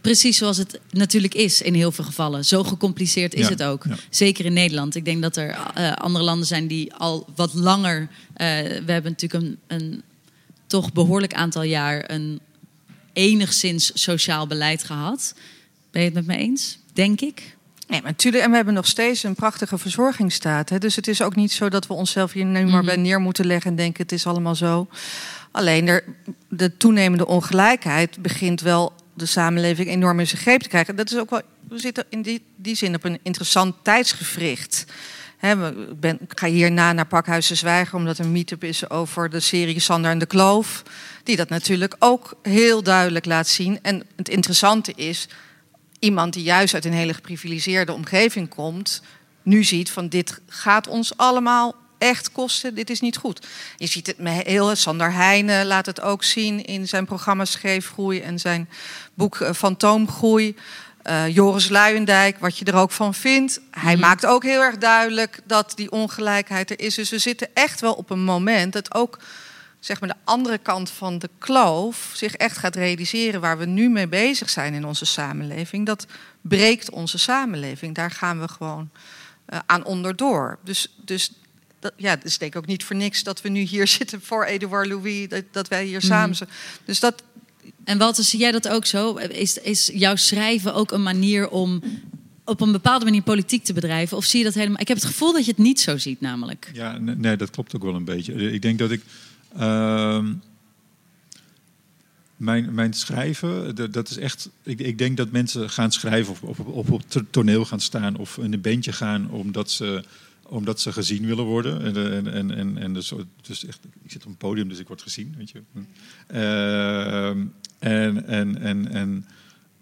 Speaker 1: precies zoals het natuurlijk is in heel veel gevallen. Zo gecompliceerd is het ook. Zeker in Nederland. Ik denk dat er uh, andere landen zijn die al wat langer. Uh, we hebben natuurlijk een, een toch behoorlijk aantal jaar een enigszins sociaal beleid gehad. Ben je het met me eens? Denk ik.
Speaker 4: Nee, maar natuurlijk. En we hebben nog steeds een prachtige verzorgingsstaat. Hè? Dus het is ook niet zo dat we onszelf hier nu maar mhm. bij neer moeten leggen en denken: het is allemaal zo. Alleen er, de toenemende ongelijkheid begint wel de samenleving enorm in zijn greep te krijgen. Dat is ook wel, we zitten in die, die zin op een interessant tijdsgevricht. He, ik, ben, ik ga hierna naar Pakhuizen Zwijgen, omdat er een meetup is over de serie Sander en de Kloof. Die dat natuurlijk ook heel duidelijk laat zien. En het interessante is, iemand die juist uit een hele geprivilegeerde omgeving komt, nu ziet van dit gaat ons allemaal echt kosten, dit is niet goed. Je ziet het met heel, Sander Heijnen laat het ook zien in zijn programma Scheefgroei en zijn boek eh, Fantoomgroei. Uh, Joris Luijendijk, wat je er ook van vindt. Hij mhm. maakt ook heel erg duidelijk dat die ongelijkheid er is. Dus we zitten echt wel op een moment dat ook zeg maar, de andere kant van de kloof zich echt gaat realiseren waar we nu mee bezig zijn in onze samenleving. Dat breekt onze samenleving. Daar gaan we gewoon uh, aan onderdoor. Dus, dus dat, ja, het is denk ik ook niet voor niks dat we nu hier zitten voor Edouard Louis, dat, dat wij hier samen mhm. zijn. Dus dat,
Speaker 1: en Walter, zie jij dat ook zo? Is, is jouw schrijven ook een manier om op een bepaalde manier politiek te bedrijven? Of zie je dat helemaal? Ik heb het gevoel dat je het niet zo ziet, namelijk.
Speaker 3: Ja, nee, dat klopt ook wel een beetje. Ik denk dat ik. Uh, mijn, mijn schrijven, dat is echt. Ik, ik denk dat mensen gaan schrijven of, of op het toneel gaan staan of in een bandje gaan omdat ze omdat ze gezien willen worden. En, en, en, en dus, dus echt, ik zit op een podium, dus ik word gezien. Weet je. Uh, en en, en, en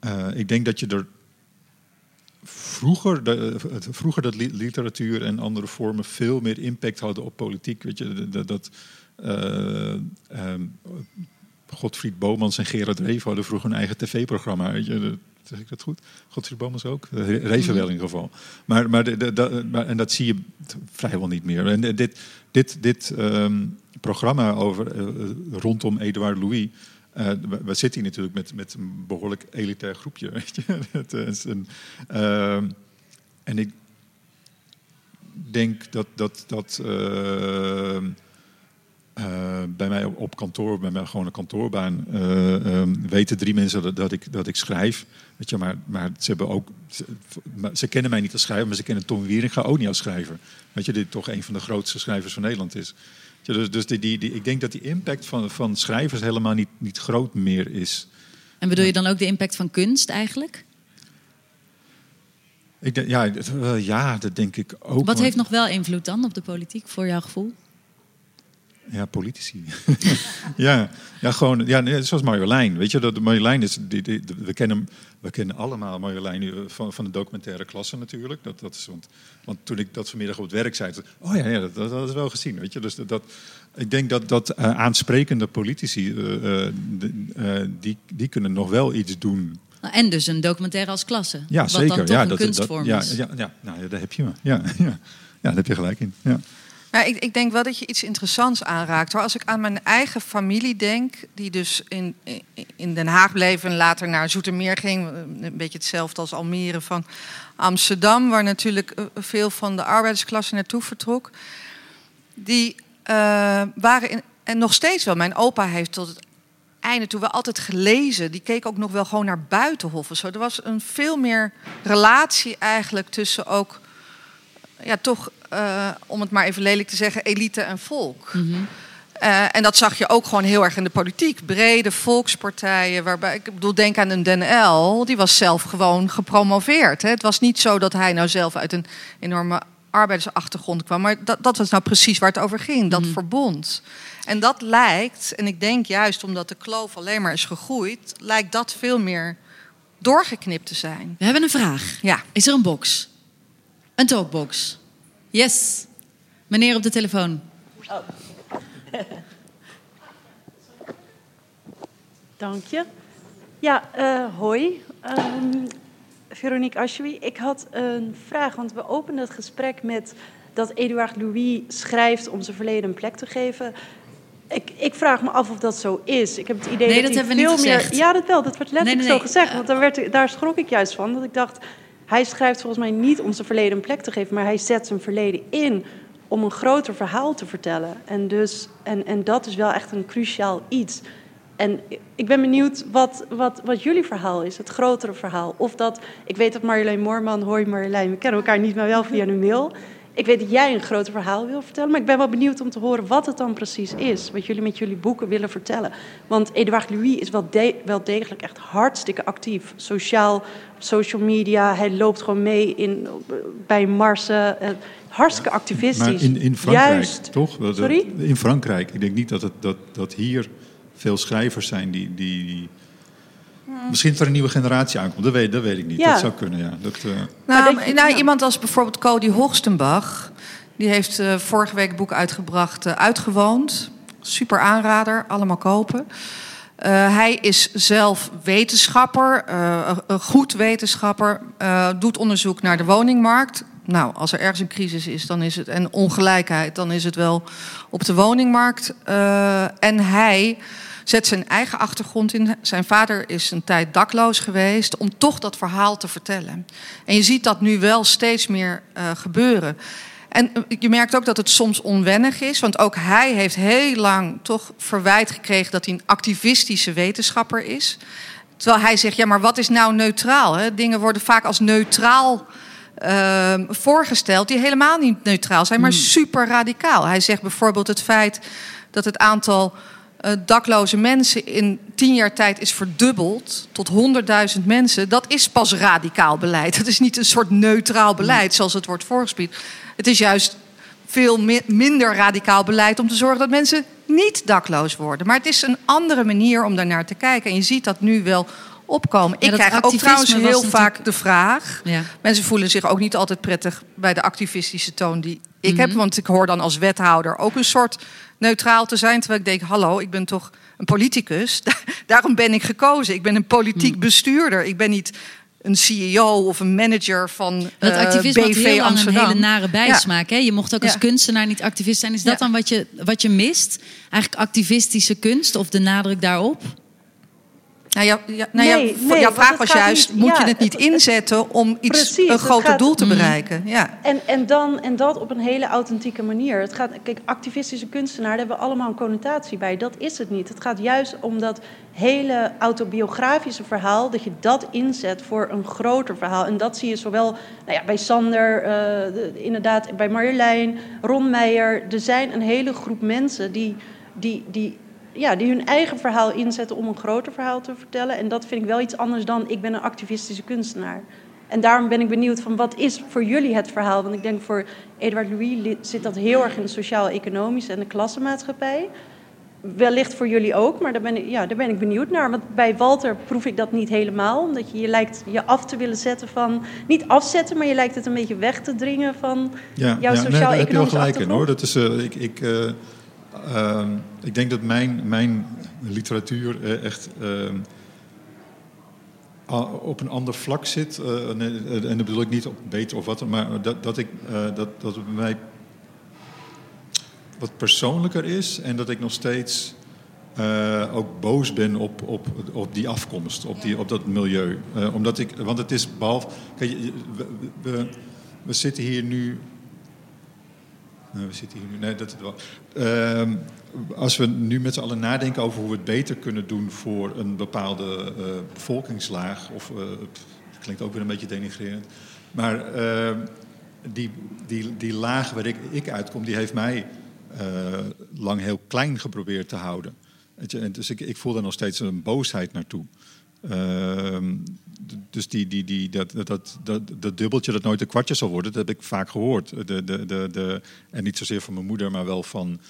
Speaker 3: uh, ik denk dat je er vroeger, de, vroeger dat literatuur en andere vormen veel meer impact hadden op politiek. Weet je, dat. dat Godfried Bomans en Gerard Reven hadden vroeger een eigen tv-programma. Weet je, Zeg ik dat goed? Godfried Bomans ook? Reven wel in ieder geval. Maar, maar, de, de, maar, en dat zie je vrijwel niet meer. En dit, dit, dit um, programma over, uh, rondom Edouard Louis... Uh, we, zitten hier natuurlijk met, met een behoorlijk elitair groepje. Weet je? het is een, uh, en ik denk dat... dat, dat uh, uh, bij mij op kantoor, bij mij gewoon een kantoorbaan, uh, um, weten drie mensen dat, dat, ik, dat ik schrijf. Weet je, maar, maar ze hebben ook. Ze, ze, kennen mij niet als schrijver, maar ze kennen Tom Wieringa ook niet als schrijver. Weet je, dit toch een van de grootste schrijvers van Nederland is. Je, dus dus die, die, die, ik denk dat die impact van, van schrijvers helemaal niet, niet groot meer is.
Speaker 1: En bedoel je dan ook de impact van kunst eigenlijk?
Speaker 3: Ik denk, ja, ja, dat denk ik ook.
Speaker 1: Wat heeft nog wel invloed dan op de politiek, voor jouw gevoel?
Speaker 3: Ja, politici. ja, ja, gewoon, ja, zoals Marjolein. Weet je, dat Marjolein is, die, die, we, kennen, we kennen allemaal Marjolein eh, van, van de documentaire klasse natuurlijk. Dat, dat is, want, want toen ik dat vanmiddag op het werk zei, oh ja, ja dat, dat, is wel gezien. Weet je, dus dat, ik denk dat, dat uh, aansprekende politici, uh, die, die kunnen nog wel iets doen.
Speaker 1: En dus een documentaire als klasse.
Speaker 3: Ja,
Speaker 1: wat
Speaker 3: zeker.
Speaker 1: Dan toch
Speaker 3: ja,
Speaker 1: een
Speaker 3: dat,
Speaker 1: kunstvorm
Speaker 3: dat,
Speaker 1: is.
Speaker 3: Ja, ja, ja, nou, daar heb je me. Ja, ja. ja, daar heb je gelijk in. Ja.
Speaker 4: Ja, ik, ik, denk wel dat je iets interessants aanraakt. Hoor. Als ik aan mijn eigen familie denk, die dus in, in Den Haag bleef en later naar Zoetermeer ging. Een beetje hetzelfde als Almere van Amsterdam, waar natuurlijk eh, veel van de arbeidersklasse naartoe vertrok. Die uh, waren en nog steeds wel. Mijn opa heeft tot het einde toe wel altijd gelezen. Die keek ook nog wel gewoon naar buitenhoffen. Zo. Er was een veel meer relatie eigenlijk tussen ook ja, toch, uh, om het maar even lelijk te zeggen, elite en volk.
Speaker 1: Mhm.
Speaker 4: Uh, en dat zag je ook gewoon heel erg in de politiek. Brede volkspartijen, waarbij ik bedoel, denk aan een Den L, die was zelf gewoon gepromoveerd. Hè. Het was niet zo dat hij nou zelf uit een enorme arbeidersachtergrond kwam, maar dat, dat was nou precies waar het over ging, dat mm. verbond. En dat lijkt, en ik denk juist omdat de kloof alleen maar is gegroeid, lijkt dat veel meer doorgeknipt te zijn.
Speaker 1: We hebben een vraag.
Speaker 4: Ja.
Speaker 1: Is er een box? Een talkbox? Yes. Meneer op de telefoon. Oh.
Speaker 5: Dank je. Ja, uh, hoi. Um, Veronique Aschewi. Ik had een vraag, want we openen het gesprek met dat Eduard Louis schrijft om zijn verleden een plek te geven. Ik, ik, vraag me af of dat zo is. Ik heb het idee
Speaker 1: nee,
Speaker 5: dat,
Speaker 1: dat
Speaker 5: hij
Speaker 1: veel
Speaker 5: meer. Ja, dat wel. Dat werd letterlijk zo gezegd. Want daar, werd, daar schrok ik juist van. Dat ik dacht, hij schrijft volgens mij niet om zijn verleden een plek te geven, maar hij zet zijn verleden in om een groter verhaal te vertellen. En, dus, en, en dat is wel echt een cruciaal iets. En ik ben benieuwd wat, wat, wat jullie verhaal is, het grotere verhaal. Of dat, ik weet dat Marjolein Moorman, hoi Marjolein, we kennen elkaar niet, maar wel via een mail. Ik weet dat jij een groter verhaal wil vertellen, maar ik ben wel benieuwd om te horen wat het dan precies is. Wat jullie met jullie boeken willen vertellen. Want Edouard Louis is wel, wel degelijk echt hartstikke actief. Sociaal, social media, hij loopt gewoon mee in, bij Marsen. Eh, hartstikke activistisch.
Speaker 3: Maar in, in Frankrijk,
Speaker 5: Juist.
Speaker 3: toch?
Speaker 5: Sorry?
Speaker 3: In Frankrijk. Ik denk niet dat, het, dat, dat hier veel schrijvers zijn die... die Misschien dat er een nieuwe generatie aankomt, dat weet, dat weet ik niet. Dat zou kunnen, ja. Dat, uh...
Speaker 4: nou, nou, iemand als bijvoorbeeld Cody Hoogstenbach... die heeft uh, vorige week een boek uitgebracht, uh, Uitgewoond. Super aanrader, allemaal kopen. hij is zelf wetenschapper, een goed wetenschapper... doet onderzoek naar de woningmarkt nou, als er ergens een crisis is, dan is het en ongelijkheid, dan is het wel op de woningmarkt. Uh, en hij zet zijn eigen achtergrond in. Zijn vader is een tijd dakloos geweest om toch dat verhaal te vertellen. En je ziet dat nu wel steeds meer uh, gebeuren. En eh, je merkt ook dat het soms onwennig is, want ook hij heeft heel lang toch verwijt gekregen dat hij een activistische wetenschapper is. Terwijl hij zegt, ja, maar wat is nou neutraal? Hè? Dingen worden vaak als neutraal uh, voorgesteld die helemaal niet neutraal zijn, maar hmm. super radicaal. Hij zegt bijvoorbeeld het feit dat het aantal uh, dakloze mensen in tien jaar tijd is verdubbeld tot 100.000 mensen. Dat is pas radicaal beleid. Het is niet een soort neutraal beleid zoals het wordt voorgespied. Het is juist veel minder radicaal beleid om te zorgen dat mensen niet dakloos worden. Maar het is een andere manier om daarnaar te kijken. En je ziet dat nu wel opkomen. ik krijg ook trouwens heel vaak de vraag. Ja. Mensen voelen zich ook niet altijd prettig bij de activistische toon die ik heb. Mhm. Want ik hoor dan als wethouder ook een soort neutraal te zijn. Terwijl ik denk, hallo, ik ben toch een politicus. Daarom ben ik gekozen. Ik ben een politiek mhm. bestuurder. Ik ben niet een CEO of een manager van
Speaker 1: dat
Speaker 4: uh,
Speaker 1: activisme
Speaker 4: BV heel
Speaker 1: Amsterdam. een hele nare bijsmaak. Hè? Je mocht ook als kunstenaar niet activist zijn. Is dat dan wat je, wat je mist? Eigenlijk activistische kunst of de nadruk daarop?
Speaker 4: Nou nou nee, jouw vraag was juist, moet je het niet inzetten om iets, een groter doel te bereiken? Ja.
Speaker 5: En, en, dan, en dat op een hele authentieke manier. Het gaat, kijk, activistische kunstenaar, daar hebben we allemaal een connotatie bij. Dat is het niet. Het gaat juist om dat hele autobiografische verhaal, dat je dat inzet voor een groter verhaal. En dat zie je zowel nou ja, bij Sander, uh, inderdaad bij Marjolein, Ron Meijer. Er zijn een hele groep mensen die, die, die ja, die hun eigen verhaal inzetten om een groter verhaal te vertellen. En dat vind ik wel iets anders dan ik ben een activistische kunstenaar. En daarom ben ik benieuwd van wat is voor jullie het verhaal? Want ik denk voor Edward Louis zit dat heel erg in de sociaal-economische en de klassenmaatschappij. Wellicht voor jullie ook, maar daar ben, ik, ja, daar ben ik benieuwd naar. Want bij Walter proef ik dat niet helemaal. Omdat je je lijkt je af te willen zetten van... Niet afzetten, maar je lijkt het een beetje weg te dringen van ja, jouw ja, sociaal-economische nee, heb je wel gelijk in hoor.
Speaker 3: Dat is, uh, ik, ik, uh, uh, ik denk dat mijn, mijn literatuur eh, echt uh, op een ander vlak zit. Uh, en dat bedoel ik niet op beter of wat, maar dat, dat, ik, dat, dat het bij mij wat persoonlijker is en dat ik nog steeds ook boos ben op, op, op die afkomst, op, die, op dat milieu. omdat ik, want het is behalve. Kijk, we, we, we zitten hier nu nou, we zitten hier nu. Dat. Uh, als we nu met z'n allen nadenken over hoe we het beter kunnen doen voor een bepaalde uh, bevolkingslaag, of uh, het klinkt ook weer een beetje denigrerend, maar uh, die, die, die laag waar ik, ik uitkom, die heeft mij lang heel klein geprobeerd te houden. Dus ik, ik voel er nog steeds een boosheid naartoe. Ehm, dus die, die, die, dat, dat, dat, dat dubbeltje dat nooit een kwartje zal worden, dat heb ik vaak gehoord. De, de, de, de, en niet zozeer van mijn moeder, maar wel van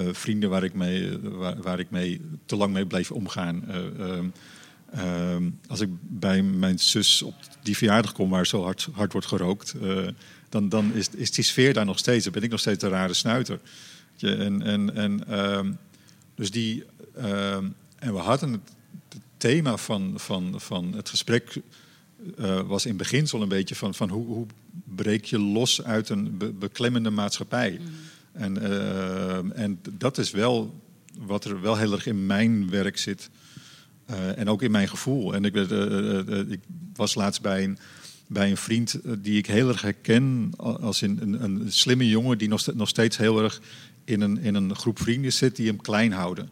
Speaker 3: uh, vrienden waar ik, mee, waar, waar, ik mee te lang mee bleef omgaan. Uh, um, als ik bij mijn zus op die verjaardag kom waar zo hard, hard wordt gerookt, uh, dan, dan is, is die sfeer daar nog steeds. Dan ben ik nog steeds de rare snuiter. En, en, en, ehm, dus die, en we hadden het thema van, van, van het gesprek uh, was in beginsel een beetje van, van hoe, hoe breek je los uit een be beklemmende maatschappij. Mm. En, uh, en dat is wel wat er wel heel erg in mijn werk zit. Uh, en ook in mijn gevoel. En ik, ik was laatst bij een, bij een vriend die ik heel erg herken als in een, een slimme jongen die nog, nog steeds heel erg in een, in een groep vrienden zit die hem klein houden.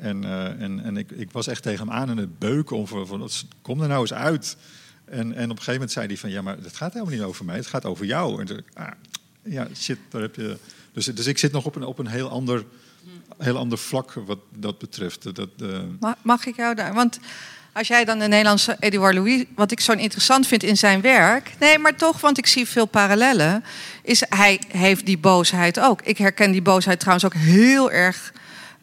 Speaker 3: En, uh, en, en ik, ik was echt tegen hem aan in het beuken om van, van kom er nou eens uit. En, en op een gegeven moment zei hij van ja, maar het gaat helemaal niet over mij, het gaat over jou. En toen, ah, ja, shit, daar heb je. Dus, dus ik zit nog op een, op een heel ander, heel ander vlak wat dat betreft. Dat,
Speaker 4: uh... Mag ik jou daar? Want als jij dan de Nederlandse Edouard Louis, wat ik zo interessant vind in zijn werk, nee, maar toch, want ik zie veel parallellen, is hij heeft die boosheid ook. Ik herken die boosheid trouwens ook heel erg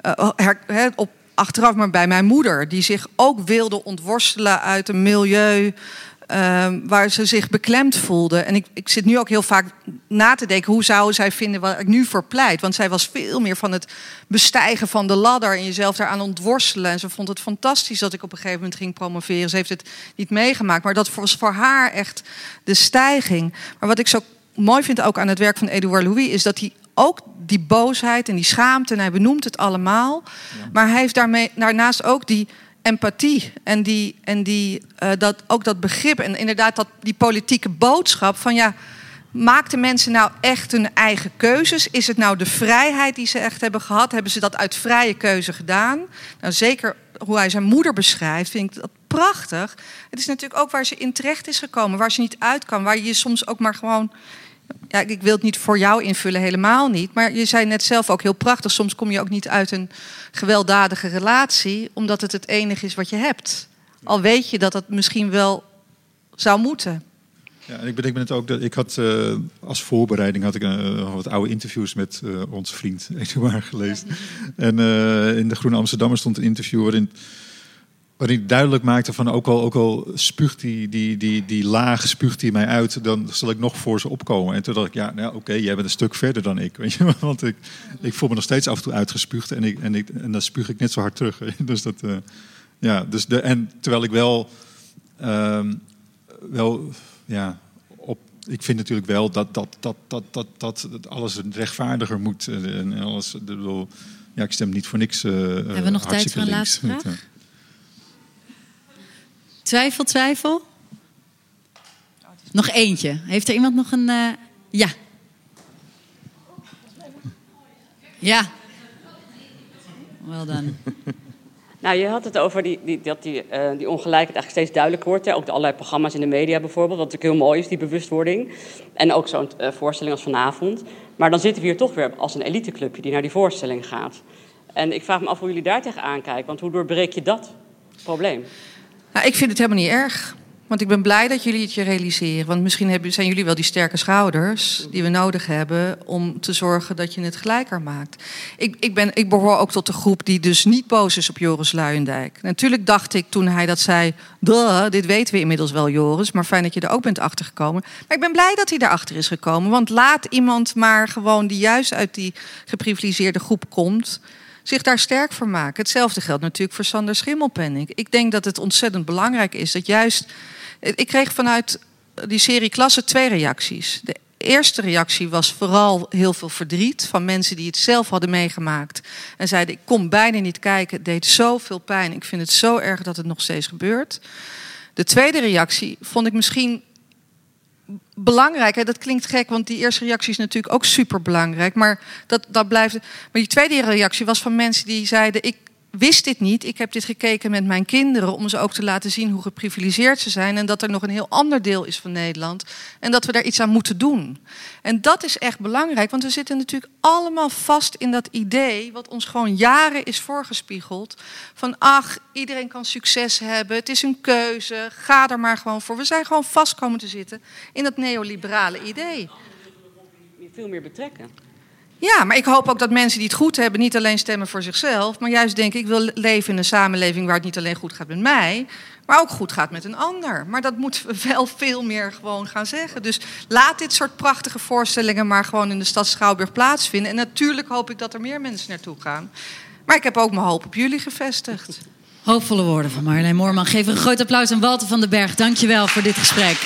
Speaker 4: uh, op, achteraf, maar bij mijn moeder, die zich ook wilde ontworstelen uit een milieu. Uh, waar ze zich beklemd voelde. En ik, ik zit nu ook heel vaak na te denken... hoe zou zij vinden wat ik nu voor pleit? Want zij was veel meer van het bestijgen van de ladder... en jezelf daaraan ontworstelen. En ze vond het fantastisch dat ik op een gegeven moment ging promoveren. Ze heeft het niet meegemaakt, maar dat was voor haar echt de stijging. Maar wat ik zo mooi vind ook aan het werk van Edouard Louis... is dat hij ook die boosheid en die schaamte, en hij benoemt het allemaal. Maar hij heeft daarmee, daarnaast ook die empathie en, die, en die, uh, dat, ook dat begrip en inderdaad dat, die politieke boodschap van ja, maakten mensen nou echt hun eigen keuzes? Is het nou de vrijheid die ze echt hebben gehad? Hebben ze dat uit vrije keuze gedaan? Nou, zeker hoe hij zijn moeder beschrijft, vind ik dat prachtig. Het is natuurlijk ook waar ze in terecht is gekomen, waar ze niet uit kan, waar je soms ook maar gewoon ja, ik wil het niet voor jou invullen, helemaal niet. Maar je zei net zelf ook heel prachtig. Soms kom je ook niet uit een gewelddadige relatie, omdat het het enige is wat je hebt. Al weet je dat het misschien wel zou moeten.
Speaker 3: Ja, ik bedenk me het ook dat ik had uh, als voorbereiding had ik uh, wat oude interviews met uh, onze vriend Eduard gelezen. En in de Groene Amsterdammer stond een interview waarin Waarin ik duidelijk maakte van ook al, ook al spuugt die, die, die, die laag spuugt hij mij uit, dan zal ik nog voor ze opkomen. En toen dacht ik, ja, nou, oké, jij bent een stuk verder dan ik. Weet je? Want ik, ik voel me nog steeds af en toe uitgespuugd en, ik, en, ik, en dan spuug ik net zo hard terug. Dus dat, uh, ja, dus de, en terwijl ik wel, um, wel ja, op, ik vind natuurlijk wel dat, dat, dat, dat, dat, dat alles rechtvaardiger moet. En alles, bedoel, ja, ik stem niet voor niks. Uh,
Speaker 1: Hebben we nog tijd voor een laatste vraag? Twijfel, twijfel? Nog eentje. Heeft er iemand nog een. Uh... Ja. Ja. Wel dan.
Speaker 6: Nou, je had het over die, die, dat die, uh, die ongelijkheid eigenlijk steeds duidelijker wordt. Hè? Ook de allerlei programma's in de media bijvoorbeeld, wat natuurlijk heel mooi is, die bewustwording. En ook zo'n uh, voorstelling als vanavond. Maar dan zitten we hier toch weer als een eliteclubje die naar die voorstelling gaat. En ik vraag me af hoe jullie daar tegenaan kijken, want hoe doorbreek je dat probleem?
Speaker 4: Nou, ik vind het helemaal niet erg. Want ik ben blij dat jullie het je realiseren. Want misschien zijn jullie wel die sterke schouders die we nodig hebben om te zorgen dat je het gelijker maakt. Ik, ik, ben, ik behoor ook tot de groep die dus niet boos is op Joris Luijendijk. Natuurlijk dacht ik toen hij dat zei, Duh, dit weten we inmiddels wel Joris, maar fijn dat je er ook bent achtergekomen. Maar ik ben blij dat hij erachter is gekomen. Want laat iemand maar gewoon die juist uit die geprivilegeerde groep komt zich daar sterk voor maken. Hetzelfde geldt natuurlijk voor Sander Schimmelpenning. Ik denk dat het ontzettend belangrijk is dat juist. Ik kreeg vanuit die serie Klasse twee reacties. De eerste reactie was vooral heel veel verdriet van mensen die het zelf hadden meegemaakt. En zeiden: Ik kom bijna niet kijken, het deed zoveel pijn. Ik vind het zo erg dat het nog steeds gebeurt. De tweede reactie vond ik misschien belangrijk. Hè? Dat klinkt gek, want die eerste reactie is natuurlijk ook super belangrijk. Maar dat, dat blijft. Maar die tweede reactie was van mensen die zeiden: Ik wist dit niet. Ik heb dit gekeken met mijn kinderen om ze ook te laten zien hoe geprivilegeerd ze zijn. En dat er nog een heel ander deel is van Nederland. En dat we daar iets aan moeten doen. En dat is echt belangrijk, want we zitten natuurlijk allemaal vast in dat idee, wat ons gewoon jaren is voorgespiegeld. Van ach, iedereen kan succes hebben, het is een keuze, ga er maar gewoon voor. We zijn gewoon vast komen te zitten in dat neoliberale idee.
Speaker 6: Veel meer betrekken.
Speaker 4: Ja, maar ik hoop ook dat mensen die het goed hebben niet alleen stemmen voor zichzelf, maar juist denken: ik wil leven in een samenleving waar het niet alleen goed gaat met mij, maar ook goed gaat met een ander. Maar dat moeten we wel veel meer gewoon gaan zeggen. Dus laat dit soort prachtige voorstellingen maar gewoon in de stad Schouwburg plaatsvinden. En natuurlijk hoop ik dat er meer mensen naartoe gaan. Maar ik heb ook mijn hoop op jullie gevestigd.
Speaker 1: Hoopvolle woorden van Marjolein Moorman. Geef een groot applaus aan Walter van den Berg. Dankjewel voor dit gesprek.